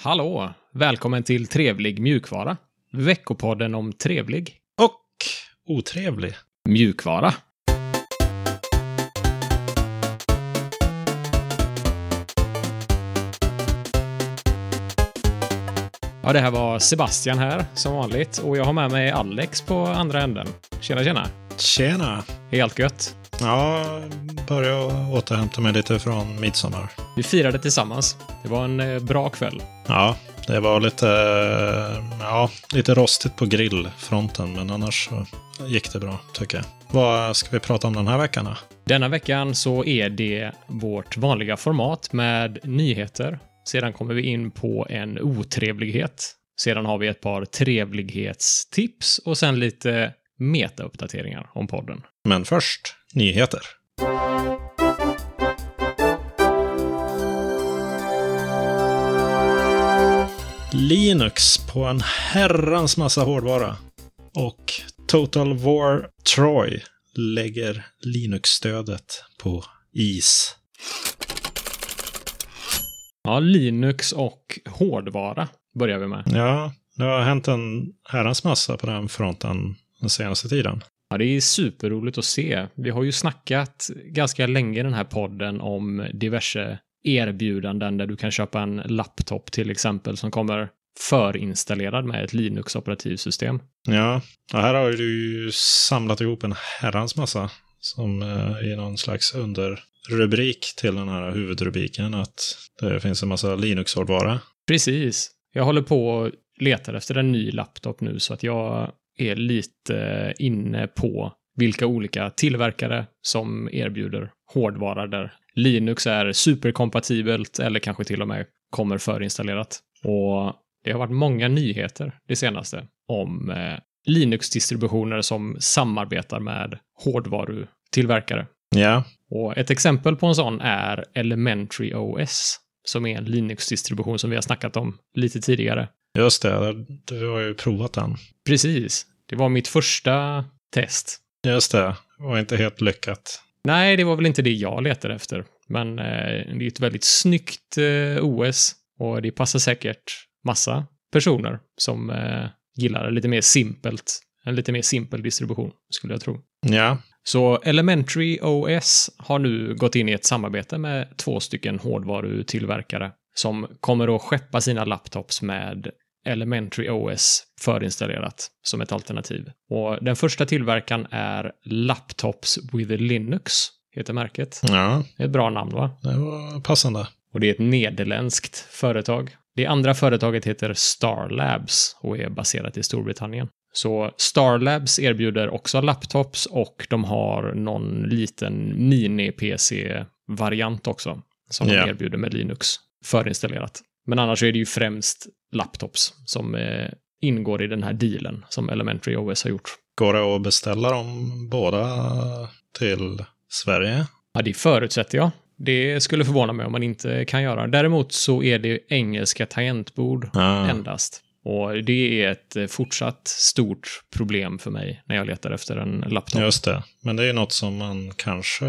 Hallå! Välkommen till Trevlig mjukvara. Veckopodden om trevlig Och otrevlig. mjukvara. Ja, det här var Sebastian här, som vanligt. Och jag har med mig Alex på andra änden. Tjena, tjena! Tjena! Helt gött. Ja, börjar återhämta mig lite från midsommar. Vi firade tillsammans. Det var en eh, bra kväll. Ja, det var lite, ja, lite rostigt på grillfronten, men annars så gick det bra, tycker jag. Vad ska vi prata om den här veckan då? Denna veckan så är det vårt vanliga format med nyheter. Sedan kommer vi in på en otrevlighet. Sedan har vi ett par trevlighetstips och sen lite metauppdateringar om podden. Men först, nyheter. Linux på en herrans massa hårdvara. Och Total War Troy lägger Linux-stödet på is. Ja, Linux och hårdvara börjar vi med. Ja, det har hänt en herrans massa på den fronten den senaste tiden. Ja, det är superroligt att se. Vi har ju snackat ganska länge i den här podden om diverse erbjudanden där du kan köpa en laptop till exempel som kommer förinstallerad med ett Linux-operativsystem. Ja, och här har du ju samlat ihop en herrans massa som eh, i någon slags underrubrik till den här huvudrubriken att det finns en massa Linux-hårdvara. Precis. Jag håller på och letar efter en ny laptop nu så att jag är lite inne på vilka olika tillverkare som erbjuder hårdvara där Linux är superkompatibelt eller kanske till och med kommer förinstallerat. Och det har varit många nyheter det senaste om eh, Linux-distributioner som samarbetar med hårdvarutillverkare. Ja, Och ett exempel på en sån är Elementary OS, som är en Linux-distribution som vi har snackat om lite tidigare. Just det. Du har ju provat den. Precis. Det var mitt första test. Just det. Det var inte helt lyckat. Nej, det var väl inte det jag letade efter. Men eh, det är ett väldigt snyggt eh, OS och det passar säkert massa personer som eh, gillar det lite mer simpelt. En lite mer simpel distribution, skulle jag tro. Ja, Så Elementary OS har nu gått in i ett samarbete med två stycken hårdvarutillverkare som kommer att skeppa sina laptops med Elementary OS förinstallerat som ett alternativ. Och den första tillverkaren är Laptops with Linux, heter märket. ja, Det är ett bra namn, va? det var passande. Och det är ett nederländskt företag. Det andra företaget heter Star Labs och är baserat i Storbritannien. Så Star Labs erbjuder också laptops och de har någon liten mini-PC-variant också som Ja. de erbjuder med Linux förinstallerat. Men annars är det ju främst laptops som eh, ingår i den här dealen som Elementary OS har gjort. Går det att beställa dem båda till Sverige? Ja, det förutsätter jag. Det skulle förvåna mig om man inte kan göra. Däremot så är det engelska tangentbord Ja, endast. Och det är ett eh, fortsatt stort problem för mig när jag letar efter en laptop. just det. Men det är något som man kanske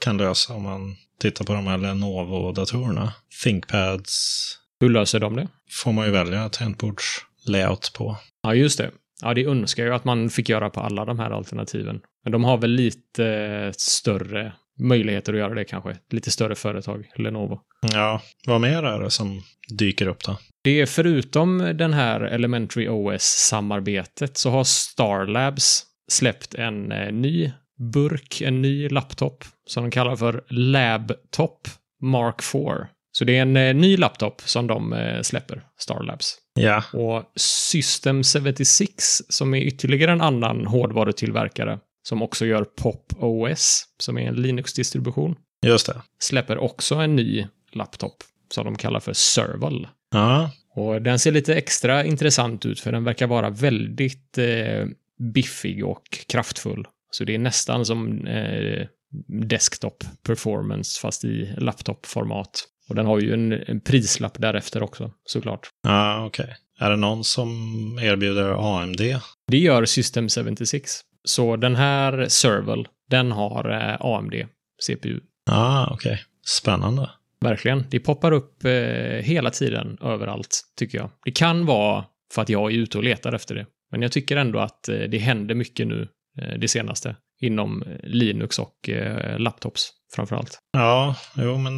kan lösa om man tittar på de här Lenovo-datorerna. ThinkPads Hur löser de det? får man ju välja tangentbordslayout på. Ja, just det. Ja, det önskar jag att man fick göra på alla de här alternativen. Men de har väl lite större möjligheter att göra det kanske. Lite större företag, Lenovo. Ja, vad mer är det som dyker upp då? Det är förutom den här Elementary OS-samarbetet så har Star Labs släppt en eh, ny burk, en ny laptop som de kallar för Labtop Mark 4. Så det är en eh, ny laptop som de eh, släpper, Star Labs. Ja, Och System 76, som är ytterligare en annan hårdvarutillverkare, som också gör Pop OS, som är en Linux-distribution, just det. släpper också en ny laptop som de kallar för Serval. Ja, Och den ser lite extra intressant ut för den verkar vara väldigt eh, biffig och kraftfull. Så det är nästan som eh, desktop performance fast i laptopformat. Och den har ju en, en prislapp därefter också, såklart. ja okej. Är det någon som erbjuder AMD? Det gör System 76. Så den här Serval, den har eh, AMD CPU. Ja, okej. Spännande. Verkligen. Det poppar upp eh, hela tiden överallt, tycker jag. Det kan vara för att jag är ute och letar efter det. Men jag tycker ändå att eh, det händer mycket nu, eh, det senaste, inom Linux och eh, laptops framför allt. Ja, jo men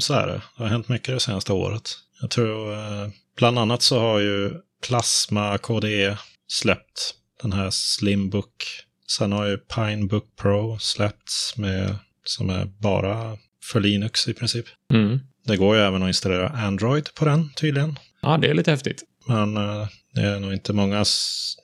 så är det. Det har hänt mycket det senaste året. Jag tror eh, bland annat så har ju Plasma KDE släppt den här Slimbook. Sen har ju Pinebook Pro släppts med, som är bara för Linux i princip. Mm. Det går ju även att installera Android på den tydligen. Ja, det är lite häftigt. Men eh, det är nog inte många,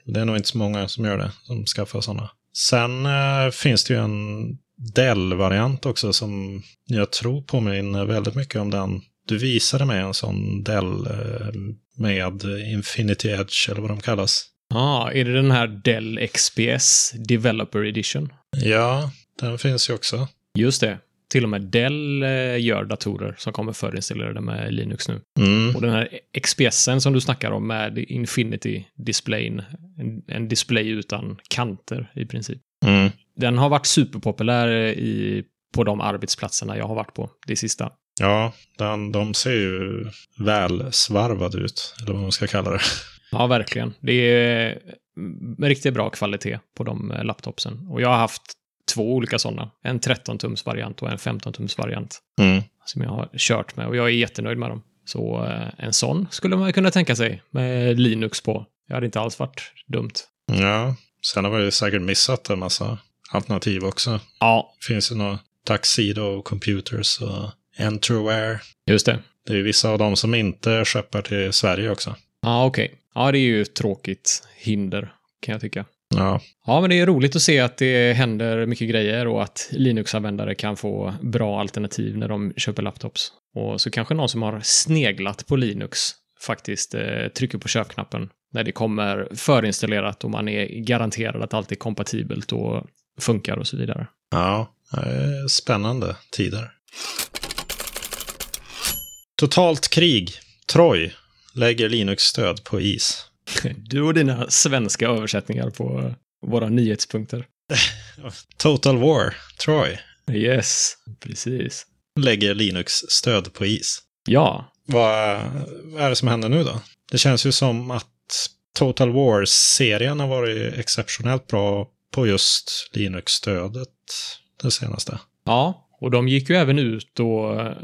det är nog inte så många som gör det, som skaffar sådana. Sen eh, finns det ju en Dell-variant också som jag tror påminner väldigt mycket om den. Du visade mig en sån Dell eh, med Infinity Edge eller vad de kallas. Ja, ah, är det den här Dell XPS Developer Edition? Ja, den finns ju också. Just det. Till och med Dell eh, gör datorer som kommer förinstallerade med Linux nu. Mm. Och den här XPSen som du snackar om med Infinity Displayen, en, display utan kanter i princip. Mm. Den har varit superpopulär i, på de arbetsplatserna jag har varit på det sista. Ja, den, de ser ju väl svarvade ut, eller vad man ska kalla det. Ja, verkligen. Det är riktigt bra kvalitet på de eh, laptopsen. Och jag har haft två olika sådana. En 13-tums variant och en 15-tums variant. Mm. Som jag har kört med och jag är jättenöjd med dem. Så eh, en sån skulle man kunna tänka sig med Linux på. Det hade inte alls varit dumt. Ja, sen har vi säkert missat en massa alternativ också. Ja. Det finns ju några Tuxedo Computers och Enterware. Just det. Det är ju vissa av dem som inte skeppar till Sverige också. Ja, okej. Okay. Ja, det är ju ett tråkigt hinder, kan jag tycka. Ja. Ja, men det är roligt att se att det händer mycket grejer och att Linux-användare kan få bra alternativ när de köper laptops. Och så kanske någon som har sneglat på Linux faktiskt eh, trycker på köpknappen när det kommer förinstallerat och man är garanterad att allt är kompatibelt och funkar och så vidare. Ja, spännande tider. Totalt krig. Troy lägger Linux-stöd på is. Du och dina svenska översättningar på våra nyhetspunkter. Total War, Troy. Yes, precis. Lägger Linux-stöd på is. Ja. Vad, är det som händer nu då? Det känns ju som att Total War-serien har varit exceptionellt bra på just Linux-stödet det senaste. Ja, och de gick ju även ut och eh,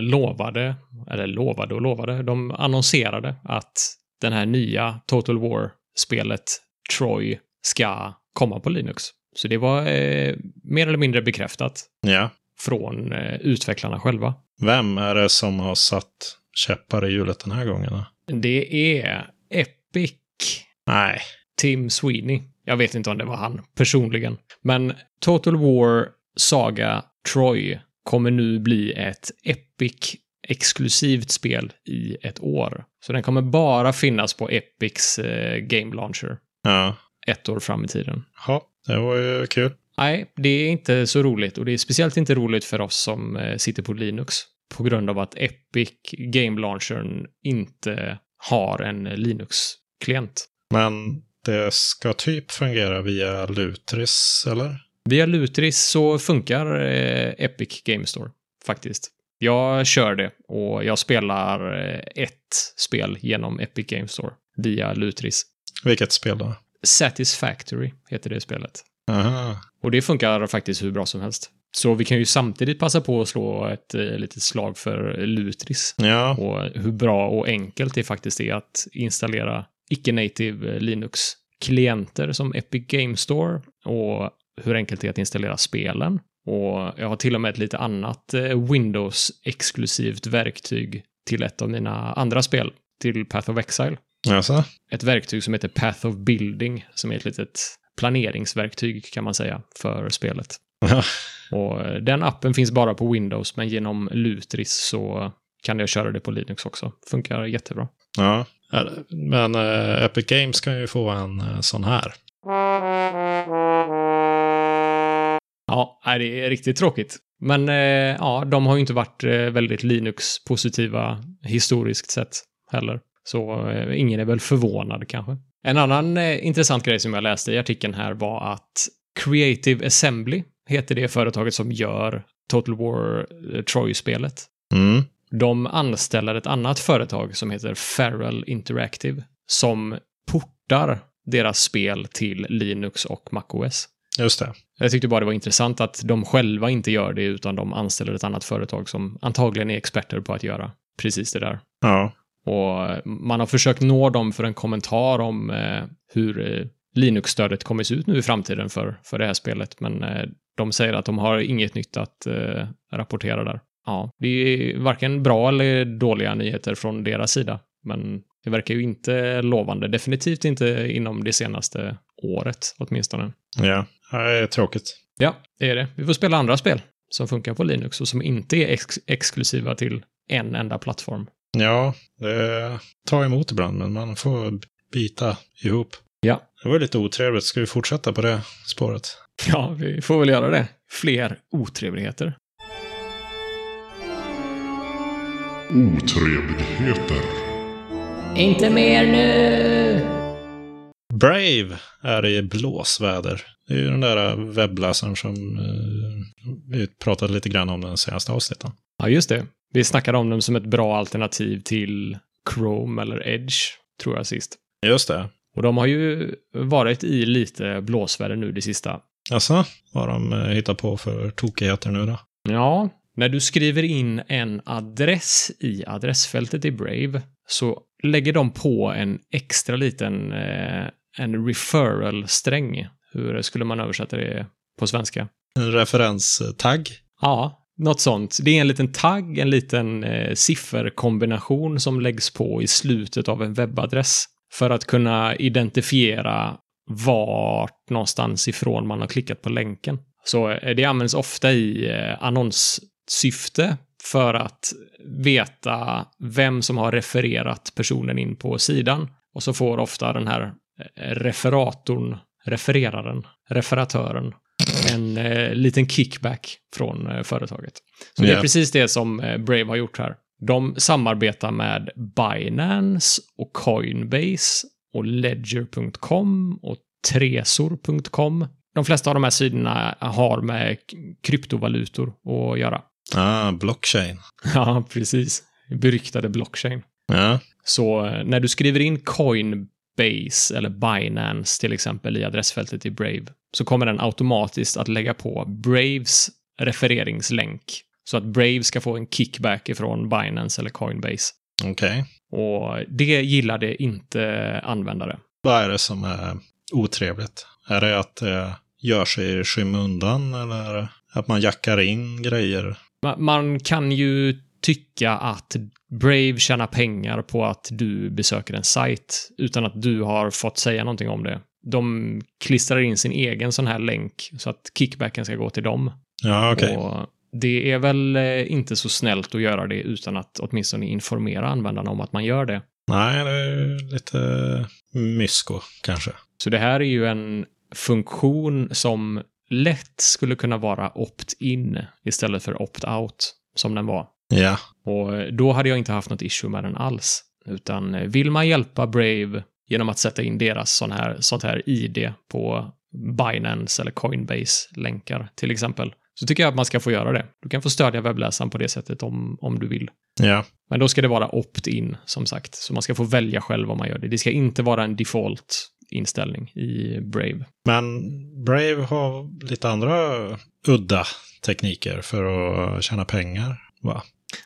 lovade, eller lovade och lovade, de annonserade att den här nya Total War-spelet Troy ska komma på Linux. Så det var eh, mer eller mindre bekräftat. Ja. Från eh, utvecklarna själva. Vem är det som har satt käppar i hjulet den här gången? Då? Det är Epic. Nej. Tim Sweeney. Jag vet inte om det var han personligen. Men Total War Saga Troy kommer nu bli ett Epic exklusivt spel i ett år. Så den kommer bara finnas på Epics eh, Game Launcher. Ja. Ett år fram i tiden. Ja, det var ju kul. Nej, det är inte så roligt och det är speciellt inte roligt för oss som eh, sitter på Linux. På grund av att Epic Game Launchern inte har en Linux-klient. Men det ska typ fungera via Lutris, eller? Via Lutris så funkar eh, Epic Game Store, faktiskt. Jag kör det och jag spelar eh, ett spel genom Epic Game Store via Lutris. Vilket spel då? Satisfactory heter det spelet. Aha. Och det funkar faktiskt hur bra som helst. Så vi kan ju samtidigt passa på att slå ett eh, litet slag för Lutris. Ja. Och hur bra och enkelt det faktiskt är att installera icke-native Linux-klienter som Epic Game Store och hur enkelt det är att installera spelen. Och jag har till och med ett lite annat eh, Windows-exklusivt verktyg till ett av mina andra spel, till Path of Exile. Alltså? Ett verktyg som heter Path of Building, som är ett litet planeringsverktyg kan man säga för spelet. och eh, den appen finns bara på Windows, men genom Lutris så kan jag köra det på Linux också. Funkar jättebra. Ja, men uh, Epic Games kan ju få en uh, sån här. Ja, det är riktigt tråkigt. Men eh, ja, de har ju inte varit eh, väldigt Linux-positiva historiskt sett heller. Så eh, ingen är väl förvånad kanske. En annan intressant grej som jag läste i artikeln här var att Creative Assembly heter det företaget som gör Total War Troy-spelet. Mm. De anställer ett annat företag som heter Feral Interactive som portar deras spel till Linux och MacOS. Just det. Jag tyckte bara det var intressant att de själva inte gör det utan de anställer ett annat företag som antagligen är experter på att göra precis det där. Ja. Och man har försökt nå dem för en kommentar om eh, hur eh, Linux-stödet kommer se ut nu i framtiden för, för det här spelet, men eh, de säger att de har inget nytt att eh, rapportera där. Ja, det är varken bra eller dåliga nyheter från deras sida, men det verkar ju inte lovande. Definitivt inte inom det senaste året åtminstone. Ja, det är tråkigt. Ja, det är det. Vi får spela andra spel som funkar på Linux och som inte är ex exklusiva till en enda plattform. Ja, det tar emot ibland, men man får bita ihop. Ja. Det var lite otrevligt. Ska vi fortsätta på det spåret? Ja, vi får väl göra det. Fler otrevligheter. Otrevligheter. Inte mer nu! Brave är i blåsväder. Det är ju den där webbläsaren som eh, vi pratade lite grann om den senaste avsnitten. Ja, just det. Vi snackade om dem som ett bra alternativ till Chrome eller Edge, tror jag sist. Just det. Och de har ju varit i lite blåsväder nu det sista. Alltså, vad de eh, hittar på för tokigheter nu då? Ja, när du skriver in en adress i adressfältet i Brave så lägger de på en extra liten eh, en referral-sträng. Hur skulle man översätta det på svenska? En referenstagg? Ja, något sånt. Det är en liten tagg, en liten eh, sifferkombination som läggs på i slutet av en webbadress för att kunna identifiera vart någonstans ifrån man har klickat på länken. Så eh, det används ofta i eh, annonssyfte för att veta vem som har refererat personen in på sidan. Och så får ofta den här eh, referatorn, refereraren, referatören, en eh, liten kickback från eh, företaget. Så det är precis det som eh, Brave har gjort här. De samarbetar med Binance och Coinbase och Ledger.com och Tresor.com. De flesta av de här sidorna har med kryptovalutor att göra. Ah, blockchain. Ja, precis. Beryktade blockchain. Ja, Så eh, när du skriver in Coinbase eller Binance till exempel i adressfältet i Brave så kommer den automatiskt att lägga på Braves refereringslänk så att Brave ska få en kickback ifrån Binance eller Coinbase. okej. Och det gillade inte användare. Vad är det som är otrevligt? Är det att det gör sig i skymundan eller det att man jackar in grejer? Ma- Man kan ju tycka att Brave tjänar pengar på att du besöker en sajt utan att du har fått säga någonting om det. De klistrar in sin egen sån här länk så att kickbacken ska gå till dem. Ja, okej. Och det är väl eh, inte så snällt att göra det utan att åtminstone informera användarna om att man gör det. Nej, det är lite mysko kanske. Så det här är ju en funktion som lätt skulle kunna vara opt-in istället för opt-out som den var. Ja, Och då hade jag inte haft något issue med den alls. Utan eh, vill man hjälpa Brave genom att sätta in deras sån här, sånt här ID på Binance eller Coinbase-länkar till exempel, så tycker jag att man ska få göra det. Du kan få stödja webbläsaren på det sättet om, om du vill. ja, Men då ska det vara opt-in, som sagt. Så man ska få välja själv om man gör det. Det ska inte vara en default-inställning i Brave. Men Brave har lite andra udda tekniker för att tjäna pengar. Va?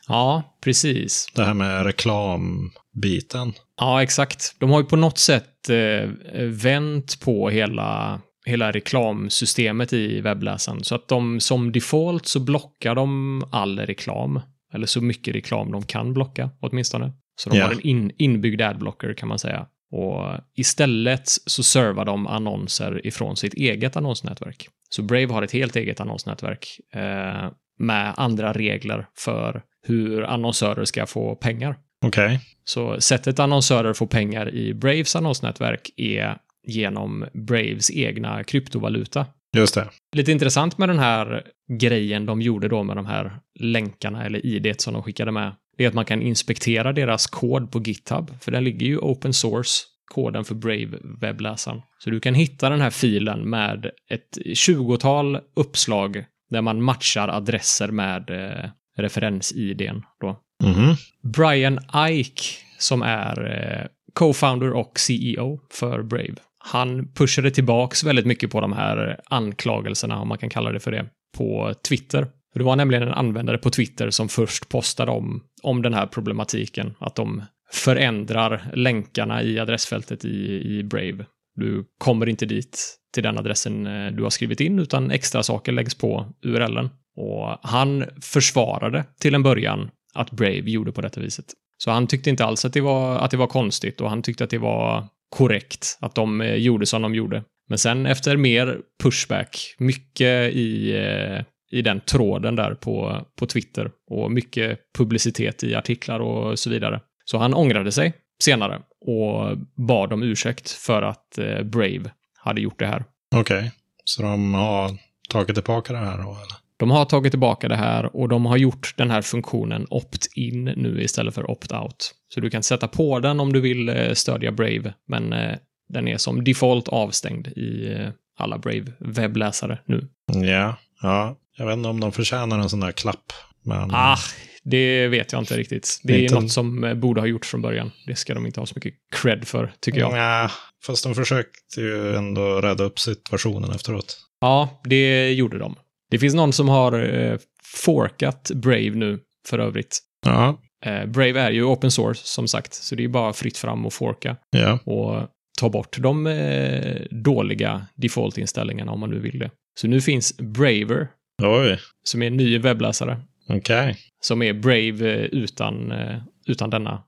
Ja, precis. Det här med reklambiten. Ja, exakt. De har ju på något sätt eh, vänt på hela, hela reklamsystemet i webbläsaren. Så att de som default så blockar de all reklam. Eller så mycket reklam de kan blocka, åtminstone. Så de Ja. har en in, inbyggd adblocker kan man säga. Och istället så servar de annonser ifrån sitt eget annonsnätverk. Så Brave har ett helt eget annonsnätverk eh, med andra regler för hur annonsörer ska få pengar. Okej. Så sättet annonsörer får pengar i Braves annonsnätverk är genom Braves egna kryptovaluta. Just det. Lite intressant med den här grejen de gjorde då med de här länkarna eller ID som de skickade med. Det är att man kan inspektera deras kod på GitHub, för den ligger ju open source, koden för Brave-webbläsaren. Så du kan hitta den här filen med ett 20-tal uppslag där man matchar adresser med eh, referens-IDn då. Mhm. Brian Ike, som är eh, co-founder och CEO för Brave, han pushade tillbaks väldigt mycket på de här anklagelserna, om man kan kalla det för det, på Twitter. Det var nämligen en användare på Twitter som först postade om, om den här problematiken, att de förändrar länkarna i adressfältet i, i Brave. Du kommer inte dit till den adressen eh, du har skrivit in, utan extra saker läggs på URLen. Och han försvarade till en början att Brave gjorde på detta viset. Så han tyckte inte alls att det var, att det var konstigt och han tyckte att det var korrekt att de eh, gjorde som de gjorde. Men sen efter mer pushback, mycket i, eh, i den tråden där på, på Twitter och mycket publicitet i artiklar och så vidare. Så han ångrade sig senare och bad om ursäkt för att eh, Brave hade gjort det här. Okej, så de har tagit tillbaka det här då? Eller? De har tagit tillbaka det här och de har gjort den här funktionen opt-in nu istället för opt-out. Så du kan sätta på den om du vill eh, stödja Brave, men eh, den är som default avstängd i alla Brave-webbläsare nu. Ja, ja. Jag vet inte om de förtjänar en sån där klapp. Men... Ah, det vet jag inte riktigt. Det är Inte- något som eh, borde ha gjorts från början. Det ska de inte ha så mycket cred för, tycker jag. Ja, fast de försökte ju ändå rädda upp situationen efteråt. Ja, det gjorde de. Det finns någon som har eh, forkat Brave nu, för övrigt. Ja, Eh, Brave är ju open source, som sagt, så det är bara fritt fram och forka ja. och ta bort de eh, dåliga default-inställningarna om man nu vill det. Så nu finns Braver, Oj, som är en ny webbläsare, okej. som är Brave eh, utan, eh, utan denna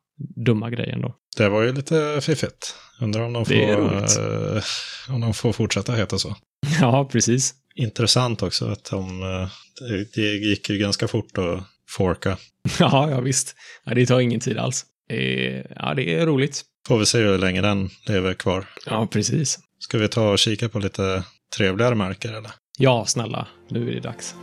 dumma grejen då. Det var ju lite fiffigt. Undrar om de får, eh, om de får fortsätta heta så. Ja, precis. Intressant också att de, det- gick ju ganska fort att forka. Ja, ja visst. Ja, det tar ingen tid alls. Ja, det är roligt. Får vi se hur länge den lever kvar. Ja, precis. Ska vi ta och kika på lite trevligare märker eller? Ja, snälla. Nu är det dags.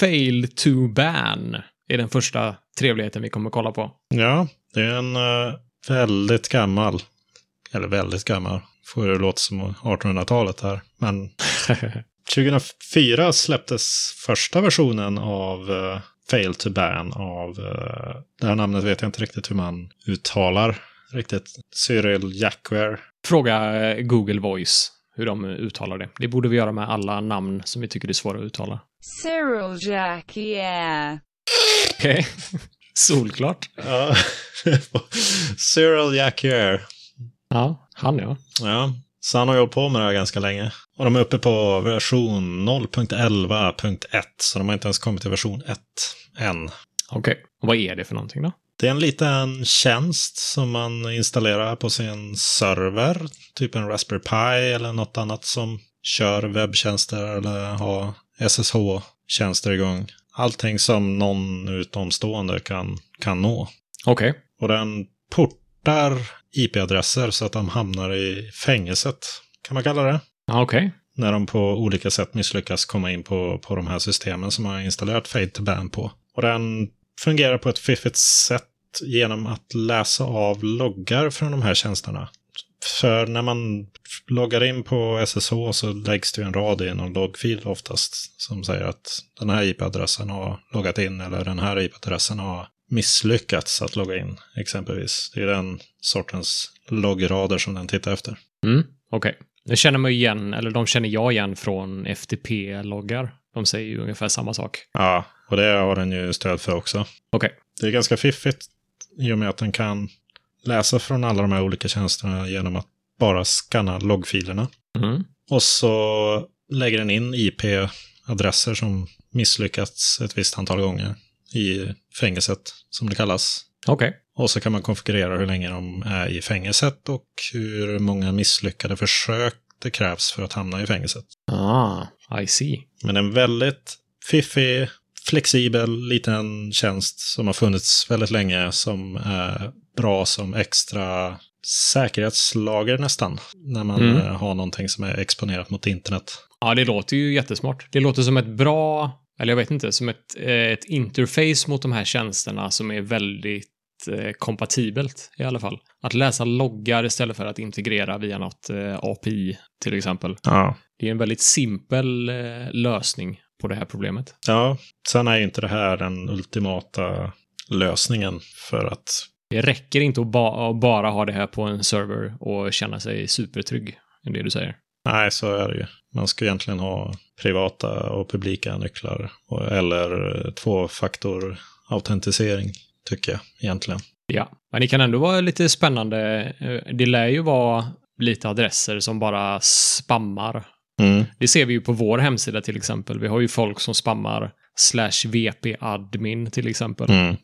Fail to ban är den första trevligheten vi kommer att kolla på. Ja, det är en eh, väldigt gammal, eller väldigt gammal, får det låta som 1800-talet här. Men 2004 släpptes första versionen av uh, Fail to Ban av, eh, det här namnet vet jag inte riktigt hur man uttalar riktigt, Cyril Jacquer. Fråga eh, Google Voice hur de uttalar det. Det borde vi göra med alla namn som vi tycker är svåra att uttala. Cyril Jack, yeah. Okej. Solklart. Ja, Cyril Jacquer. Ja, han ja. Ja, så han har hållit på med det här ganska länge. Och de är uppe på version 0.11.1, så de har inte ens kommit till version 1 än. Okej. Och vad är det för någonting då? Det är en liten tjänst som man installerar på sin server, typ en Raspberry Pi eller något annat som kör webbtjänster eller har SSH-tjänster igång. Allting som någon utomstående kan, kan nå. Okej. Och den portar IP-adresser så att de hamnar i fängelset, kan man kalla det. Okej. När de på olika sätt misslyckas komma in på, på de här systemen som man har installerat Fade to Ban på. Och den fungerar på ett fiffigt sätt genom att läsa av loggar från de här tjänsterna. För när man loggar in på SSH så läggs det ju en rad i någon loggfil oftast som säger att den här IP-adressen har loggat in eller den här IP-adressen har misslyckats att logga in exempelvis. Det är den sortens loggrader som den tittar efter. Mm, okej. Det känner man igen, eller de känner jag igen från FTP-loggar. De säger ju ungefär samma sak. Ja, och det har den ju stöd för också. Okej. Det är ganska fiffigt i och med att den kan läsa från alla de här olika tjänsterna genom att bara scanna loggfilerna. Mm. Och så lägger den in IP-adresser som misslyckats ett visst antal gånger i fängelset, som det kallas. Okej. Och så kan man konfigurera hur länge de är i fängelset och hur många misslyckade försök det krävs för att hamna i fängelset. Ah, I see. Men en väldigt fiffig, flexibel liten tjänst som har funnits väldigt länge som är bra som extra säkerhetslager nästan. När man Mm. eh, har någonting som är exponerat mot internet. Ja, det låter ju jättesmart. Det låter som ett bra, eller jag vet inte, som ett, eh, ett interface mot de här tjänsterna som är väldigt kompatibelt i alla fall. Att läsa loggar istället för att integrera via något eh, API till exempel. Ja. Det är en väldigt simpel eh, lösning på det här problemet. ja, sen är ju inte det här den ultimata lösningen för att Det räcker inte att, ba bara ha det här på en server och känna sig supertrygg, är det du säger. Nej, så är det ju. Man ska egentligen ha privata och publika nycklar. Eller tvåfaktorautentisering, tycker jag egentligen. Ja, men det kan ändå vara lite spännande. Eh, Det lär ju vara lite adresser som bara spammar. Mm. Det ser vi ju på vår hemsida till exempel. Vi har ju folk som spammar slash vp-admin till exempel. Mm.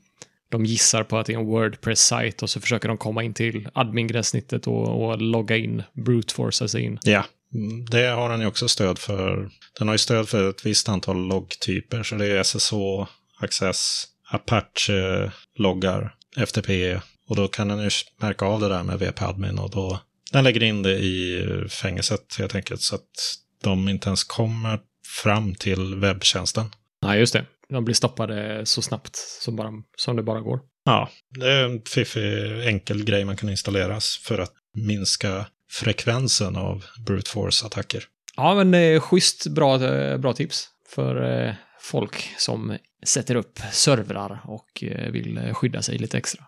De gissar på att det är en Wordpress-sajt och så försöker de komma in till admin-gränssnittet och, och logga in, brute-forca sig in. Ja, det har den ju också stöd för. Den har ju stöd för ett visst antal loggtyper, så det är SSH, Access, Apache-loggar, FTP och då kan den ju märka av det där med VP-admin och då den lägger in det i fängelset helt enkelt så att de inte ens kommer fram till webbtjänsten. Nej, just det. De blir stoppade så snabbt som, bara, som det bara går. Ja, det är en fiffig enkel grej man kan installeras för att minska frekvensen av brute force-attacker. Ja, men det är schysst bra, eh, bra tips för eh, folk som sätter upp servrar och eh, vill eh, skydda sig lite extra.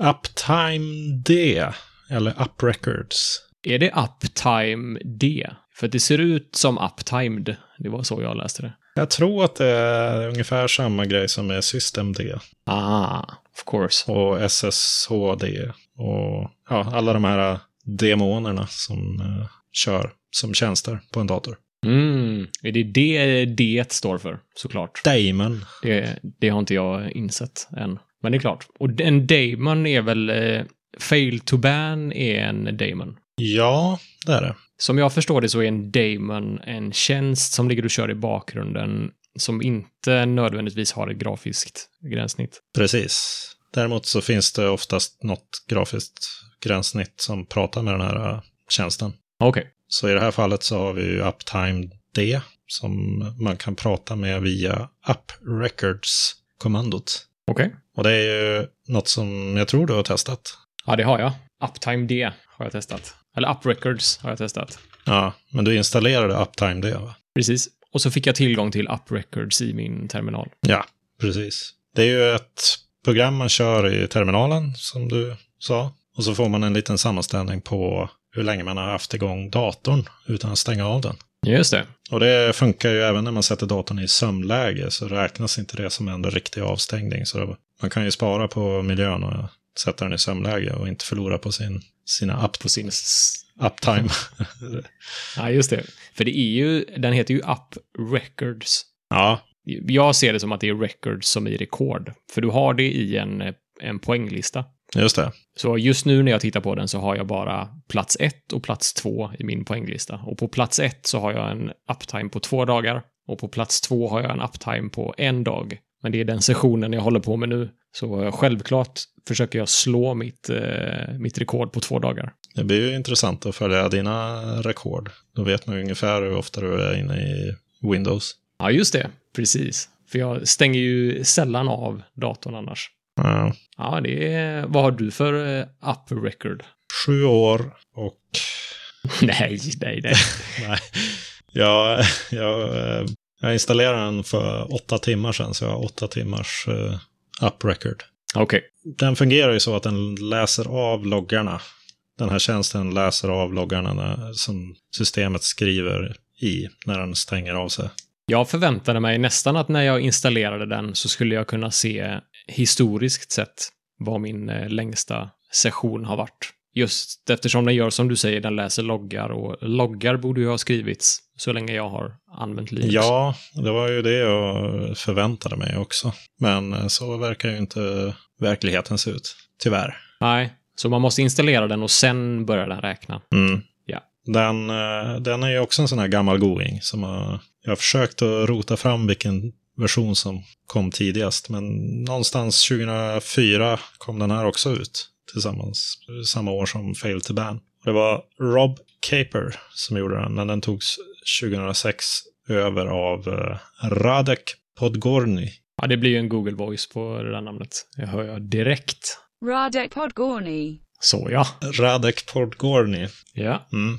Uptime D, eller Up Records. Är det Uptime D? För det ser ut som Uptimed. Det var så jag läste det. Jag tror att det är ungefär samma grej som med Systemd Ah, of course. och SSHD och ja, alla de här demonerna som eh, kör som tjänster på en dator. Mm, är det det D står för, såklart. Daemon. Det, det har inte jag insett än. Men det är klart. Och en daemon är väl... Eh, fail to ban är en daemon. Ja, det är det. Som jag förstår det så är en daemon en tjänst som ligger och kör i bakgrunden som inte nödvändigtvis har ett grafiskt gränssnitt. Precis. Däremot så finns det oftast något grafiskt gränssnitt som pratar med den här eh, tjänsten. Okej. Så i det här fallet så har vi ju Uptime D som man kan prata med via Up Records-kommandot. Okej. Och det är ju något som jag tror du har testat. Ja, det har jag. Uptime D har jag testat. Eller Up Records har jag testat. Ja, men du installerade Uptime D va? Precis. Och så fick jag tillgång till Up Records i min terminal. Ja, precis. Det är ju ett program man kör i terminalen, som du sa. Och så får man en liten sammanställning på hur länge man har haft igång datorn utan att stänga av den. Just det. Och det funkar ju även när man sätter datorn i sömnläge så räknas inte det som en riktig avstängning. Så man kan ju spara på miljön och sätta den i sömnläge och inte förlora på sin, sina up, På sin... uptime. Ja, just det. För det är ju... Den heter ju Up Records. ja, Jag ser det som att det är records som i rekord. För du har det i en, en poänglista. just det. Så just nu när jag tittar på den så har jag bara plats 1 och plats 2 i min poänglista. Och på plats 1 så har jag en uptime på två dagar. Och på plats 2 har jag en uptime på en dag. Men det är den sessionen jag håller på med nu. Så självklart försöker jag slå mitt, eh, mitt rekord på två dagar. Det blir ju intressant att följa dina rekord. Då vet man ju ungefär hur ofta du är inne i Windows. Ja, just det. Precis. För jag stänger ju sällan av datorn annars. Ja, Ja, det är... Vad har du för eh, up record? sju år och nej, nej, nej. Nej, jag, jag, eh, jag installerade den för åtta timmar sedan, så jag har åtta timmars uh, up record. Okej. Den fungerar ju så att den läser av loggarna. Den här tjänsten läser av loggarna som systemet skriver i när den stänger av sig. Jag förväntade mig nästan att när jag installerade den så skulle jag kunna se historiskt sett vad min eh, längsta session har varit. Just eftersom den gör som du säger, den läser loggar och loggar borde ju ha skrivits så länge jag har använt Linux. Ja, det var ju det jag förväntade mig också. Men eh, så verkar ju inte verkligheten se ut, tyvärr. Nej, så man måste installera den och sen börjar den räkna. Mm. Ja. Den, eh, den är ju också en sån här gammal going som har, jag har försökt att rota fram vilken version som kom tidigast. Men någonstans 2004 kom den här också ut tillsammans, samma år som Fail to Ban. Det var Rob Caper som gjorde den, men den togs 2006 över av eh, Radek Podgorny Ja, det blir ju en Google Voice på det där namnet. Det hör jag direkt. Radek Podgorny. Så ja. Radek Podgorny. Ja. Mm.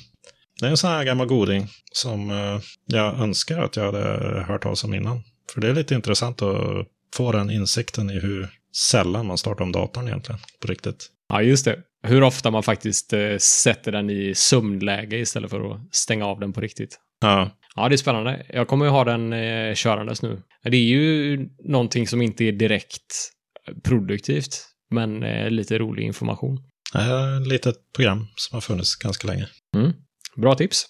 Det är en sån här gammal goding som eh, jag önskar att jag hade hört talas om innan. För det är lite intressant att få den insikten i hur sällan man startar om datorn egentligen, på riktigt. Ja, just det. Hur ofta man faktiskt eh, sätter den i sömnläge istället för att stänga av den på riktigt. Ja, Ja, det är spännande. Jag kommer ju ha den eh, körandes nu. Det är ju någonting som inte är direkt produktivt, men eh, lite rolig information. ett litet program som har funnits ganska länge. Mm. Bra tips.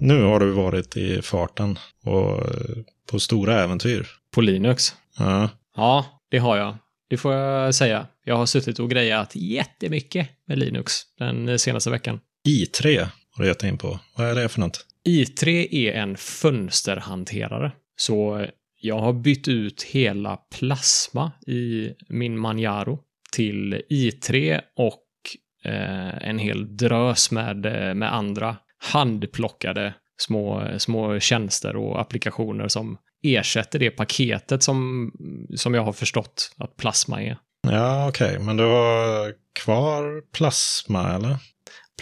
Nu har du varit i farten och eh, på stora äventyr. På Linux. Ja, Ja, det har jag. Det får jag säga. Jag har suttit och grejat jättemycket med Linux den senaste veckan. i3 har du gett in på. Vad är det för något? i3 är en fönsterhanterare. Så jag har bytt ut hela Plasma i min Manjaro till i3 och eh, en hel drös med, eh, med andra handplockade små, små tjänster och applikationer som ersätter det paketet som, som jag har förstått att Plasma är. Ja, okej, men du har kvar plasma, eller?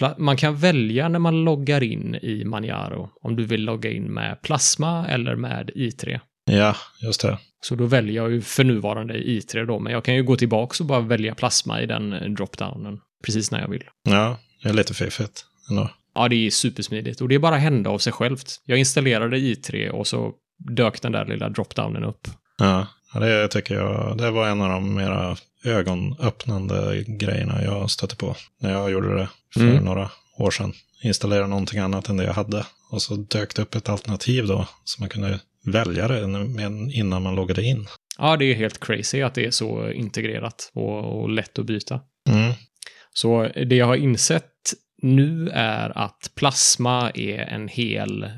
Pla- Man kan välja när man loggar in i Manjaro om du vill logga in med Plasma eller med i3. Ja, just det. Så då väljer jag ju för nuvarande i3 då, men jag kan ju gå tillbaka och bara välja plasma i den eh, dropdownen precis när jag vill. Ja, det är lite fiffigt ändå. Ja, det är supersmidigt och det är bara hända av sig självt. Jag installerade i3 och så dök den där lilla dropdownen upp. Ja, det tycker jag, det var en av de mera ögonöppnande grejerna jag stötte på när jag gjorde det för Mm. några år sedan. Installerade någonting annat än det jag hade. Och så dök det upp ett alternativ då, så man kunde välja det men innan man loggade in. Ja, det är helt crazy att det är så integrerat och, och lätt att byta. Mm. Så det jag har insett nu är att Plasma är en hel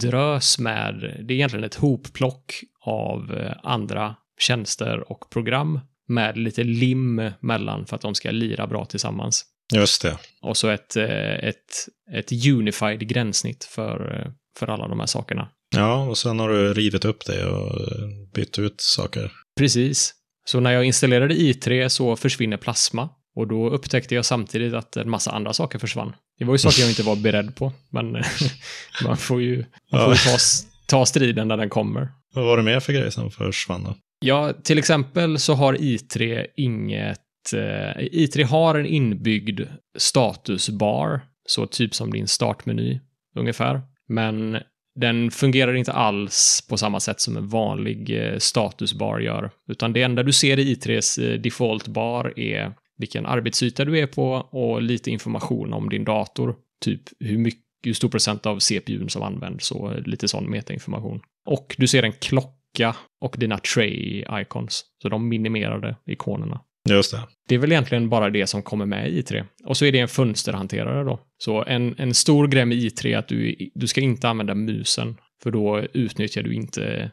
drös med, det är egentligen ett hopplock av eh, andra tjänster och program med lite lim mellan för att de ska lira bra tillsammans. Just det. Och så ett, eh, ett, ett unified gränssnitt för, eh, för alla de här sakerna. Ja, och sen har du rivit upp det och eh, bytt ut saker. Precis. Så när jag installerade i3 så försvinner Plasma. Och då upptäckte jag samtidigt att en massa andra saker försvann. Det var ju saker jag inte var beredd på, men man får ju, man får ju ta, ta striden när den kommer. Vad var det mer för grejer som försvann då? Ja, till exempel så har i3 inget... Eh, i3 har en inbyggd statusbar, så typ som din startmeny ungefär. Men den fungerar inte alls på samma sätt som en vanlig eh, statusbar gör. Utan det enda du ser i i3s eh, defaultbar är vilken arbetsyta du är på och lite information om din dator. Typ hur, mycket, hur stor procent av CPUn som används och eh, lite sån metainformation. Och du ser en klocka och dina tray-icons. Så de minimerade ikonerna. Just det. Det är väl egentligen bara det som kommer med i i3. Och så är det en fönsterhanterare då. Så en, en stor grej med i3 är att du, du ska inte använda musen, för då utnyttjar du inte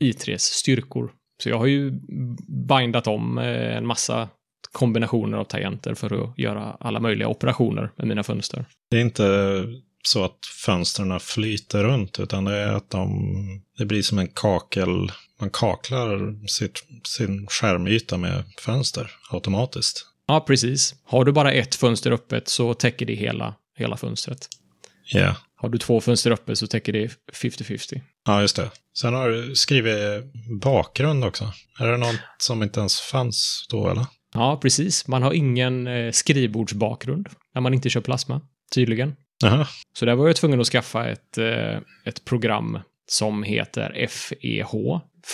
i3s styrkor. Så jag har ju bindat om eh, en massa kombinationer av tangenter för att göra alla möjliga operationer med mina fönster. Det är inte så att fönstren flyter runt, utan det är att de, det blir som en kakel. Man kaklar sitt, sin skärmyta med fönster automatiskt. Ja, precis. Har du bara ett fönster öppet så täcker det hela, hela fönstret. Ja, Har du två fönster öppet så täcker det 50-50. ja just det. Sen har du skrivit bakgrund också. Är det något som inte ens fanns då, eller? Ja, precis. Man har ingen eh, skrivbordsbakgrund när man inte kör plasma, tydligen. Jaha, Så där var jag tvungen att skaffa ett, eh, ett program som heter FEH.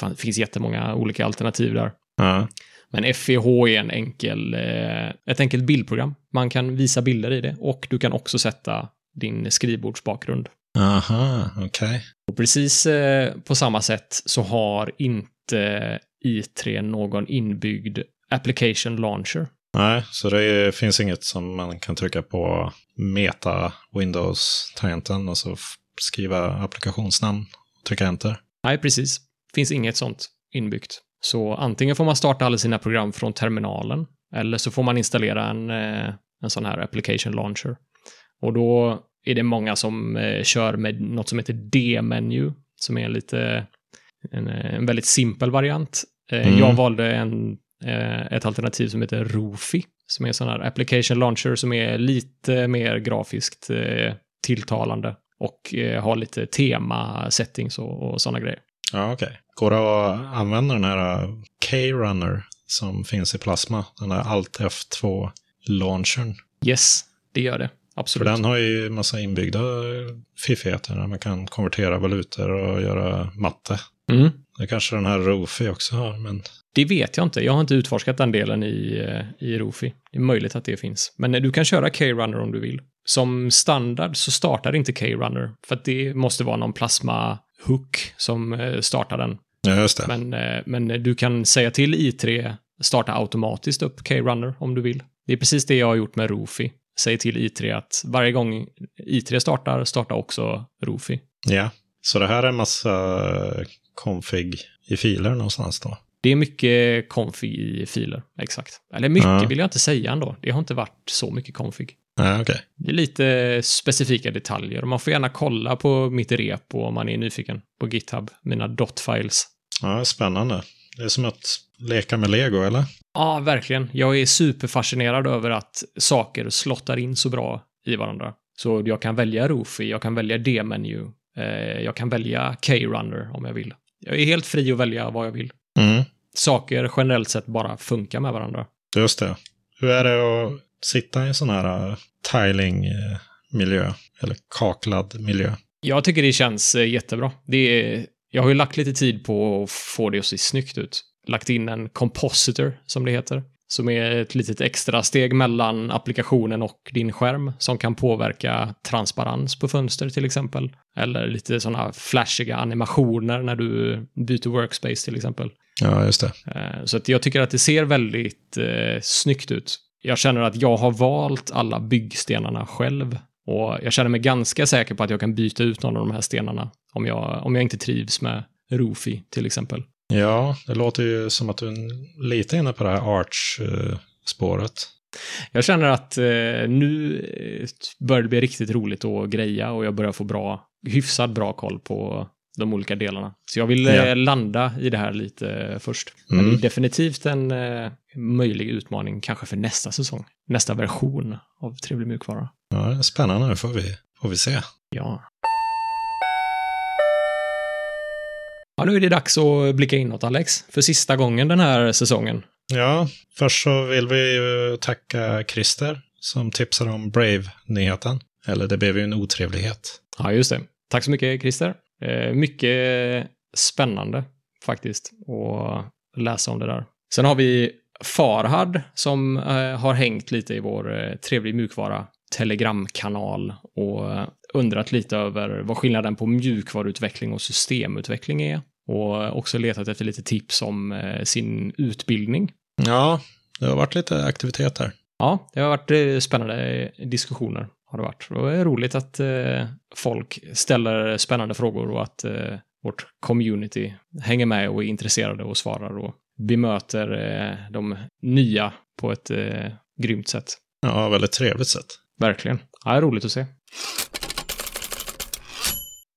Det finns jättemånga olika alternativ där. ja. Men FEH är en enkel, eh, ett enkelt bildprogram. Man kan visa bilder i det och du kan också sätta din skrivbordsbakgrund. Aha, okej. Och precis eh, på samma sätt så har inte i3 någon inbyggd application launcher. Nej, så det finns inget som man kan trycka på meta Windows-tangenten och så skriva applikationsnamn trycka enter. Nej, precis. Finns inget sånt inbyggt. Så antingen får man starta alla sina program från terminalen eller så får man installera en, eh, en sån här application launcher. Och då är det många som eh, kör med något som heter D-menu, som är lite en, en väldigt simpel variant. Eh, Mm. Jag valde en, eh, ett alternativ som heter Rofi, som är en sån här application launcher som är lite mer grafiskt eh, tilltalande och eh, har lite tema, settings och, och sådana grejer. Ja, okej. Går det att använda den här uh, K-Runner som finns i Plasma? Den där Alt F2-launchern. Yes, det gör det. För Absolut. den har ju massa inbyggda fiffigheter där man kan konvertera valutor och göra matte. Mm. Det kanske den här Rofi också har, men Det vet jag inte. Jag har inte utforskat den delen i, eh, i Rofi. Det är möjligt att det finns. Men eh, du kan köra K-Runner om du vill. Som standard så startar inte K-Runner, för att det måste vara någon plasma-hook som eh, startar den. ja, just det. Men, eh, men du kan säga till i3 starta automatiskt upp K-Runner om du vill. Det är precis det jag har gjort med Rofi. Säg till i3 att varje gång i3 startar, starta också Rofi. Ja, så det här är en massa config i filer någonstans då? Det är mycket config i filer, exakt. Eller mycket Ja. vill jag inte säga ändå. Det har inte varit så mycket config. Ja, okej. Det är lite specifika detaljer och man får gärna kolla på mitt repo om man är nyfiken på GitHub, mina dot-files. Ja, spännande. Det är som att leka med lego, eller? Ja, verkligen. Jag är superfascinerad över att saker slottar in så bra i varandra. Så jag kan välja Rofi, jag kan välja D-menu, eh, jag kan välja K-runner om jag vill. Jag är helt fri att välja vad jag vill. Mm, Saker generellt sett bara funkar med varandra. just det. Hur är det att sitta i en sån här uh, tiling-miljö? Eller kaklad miljö? Jag tycker det känns eh, jättebra. Det är, jag har ju lagt lite tid på att få det att se snyggt ut. Lagt in en compositor, som det heter, som är ett litet extra steg mellan applikationen och din skärm som kan påverka transparens på fönster till exempel. Eller lite sådana flashiga animationer när du byter workspace till exempel. Ja, just det. Eh, Så att jag tycker att det ser väldigt eh, snyggt ut. Jag känner att jag har valt alla byggstenarna själv. Och jag känner mig ganska säker på att jag kan byta ut någon av de här stenarna om jag, om jag inte trivs med Rofi till exempel. Ja, det låter ju som att du är lite inne på det här Arch-spåret. Jag känner att eh, nu eh, börjar det bli riktigt roligt att greja och jag börjar få bra, hyfsat bra koll på de olika delarna. Så jag vill Ja. landa i det här lite eh, först. Men Mm. det är definitivt en eh, möjlig utmaning kanske för nästa säsong. Nästa version av Trevlig mjukvara. Ja, det är spännande. Det får vi, får vi se. Ja. Ja, nu är det dags att blicka inåt, Alex. För sista gången den här säsongen. Ja, först så vill vi tacka Christer som tipsade om Brave-nyheten. Eller det blev ju en otrevlighet. Ja, just det. Tack så mycket, Christer. Eh, mycket spännande, faktiskt, att läsa om det där. Sen har vi Farhad som eh, har hängt lite i vår eh, Trevlig mjukvara telegramkanal och undrat lite över vad skillnaden på mjukvaruutveckling och systemutveckling är. Och också letat efter lite tips om sin utbildning. Ja, det har varit lite aktivitet här. Ja, det har varit spännande diskussioner. Har det varit. Och det är roligt att eh, folk ställer spännande frågor och att eh, vårt community hänger med och är intresserade och svarar och bemöter eh, de nya på ett eh, grymt sätt. Ja, väldigt trevligt sätt. Verkligen. Ja, det är roligt att se.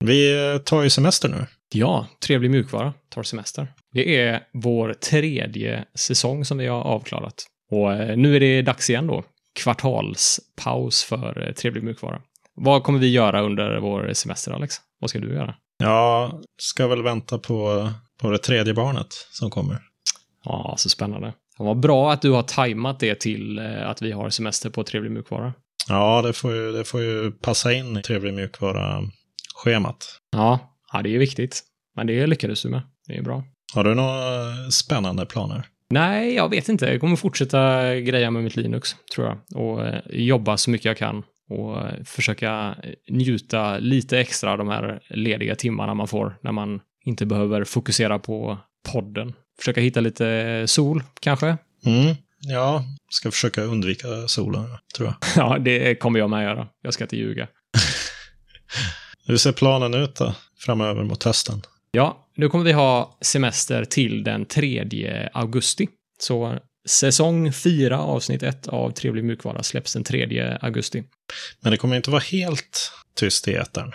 Vi eh, tar ju semester nu. Ja, trevlig mjukvara tar semester. Det är vår tredje säsong som vi har avklarat. Och eh, nu är det dags igen då. Kvartalspaus för eh, trevlig mjukvara. Vad kommer vi göra under vår semester, Alex? Vad ska du göra? Ja, ska väl vänta på, på det tredje barnet som kommer. Ja, så spännande. Var bra att du har tajmat det till eh, att vi har semester på trevlig mjukvara. Ja, det får ju, det får ju passa in i trevlig mjukvara-schemat. Ja, ja, det är viktigt. Men det lyckades du med. Det är bra. Har du några spännande planer? Nej, jag vet inte. Jag kommer fortsätta greja med mitt Linux, tror jag. Och eh, jobba så mycket jag kan. Och eh, försöka njuta lite extra av de här lediga timmarna man får när man inte behöver fokusera på podden. Försöka hitta lite sol, kanske. Mm. Ja, ska försöka undvika solen, tror jag. Ja, det kommer jag med göra. Jag ska inte ljuga. Hur ser planen ut då, framöver mot hösten? Ja, nu kommer vi ha semester till den 3 augusti. Så Säsong 4, avsnitt 1 av Trevlig mjukvara släpps den 3 augusti. Men det kommer inte vara helt tyst i etern.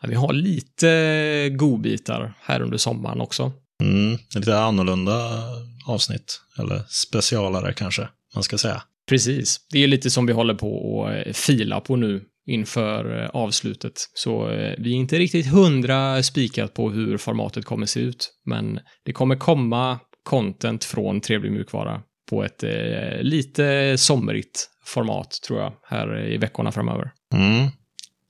Ja, vi har lite godbitar här under sommaren också. Mm, lite annorlunda avsnitt. Eller specialare kanske, man ska säga. Precis. Det är lite som vi håller på att fila på nu inför eh, avslutet. Så eh, vi är inte riktigt hundra spikat på hur formatet kommer se ut. Men det kommer komma content från Trevlig mjukvara på ett eh, lite somrigt format, tror jag, här i veckorna framöver. Mm.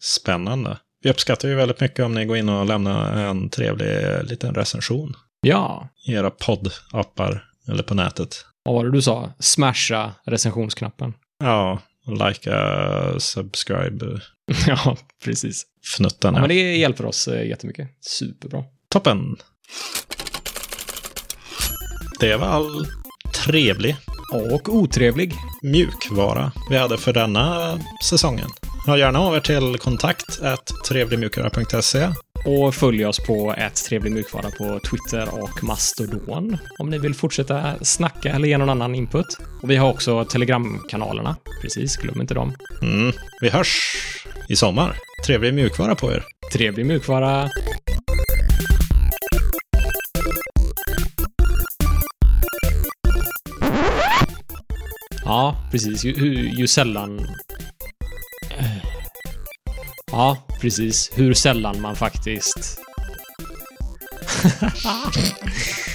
Spännande. Vi uppskattar ju väldigt mycket om ni går in och lämnar en trevlig liten recension Ja, i era poddappar eller på nätet. vad var det du sa? Smasha recensionsknappen. Ja, likea, subscribe, ja, precis. fnutten. Ja, men det hjälper oss eh, jättemycket. Superbra. Toppen! Det var all trevlig Och otrevlig. mjukvara vi hade för denna säsongen. Hör gärna av er till kontakt trevligmjukvara.se. Och följ oss på ett trevlig mjukvara på Twitter och Mastodon om ni vill fortsätta snacka eller ge någon annan input. Och vi har också Telegramkanalerna. Precis, glöm inte dem. Mm, vi hörs i sommar. Trevlig mjukvara på er. Trevlig mjukvara. Ja, precis. Ju, ju, ju sällan... Ja, precis. Hur sällan man faktiskt...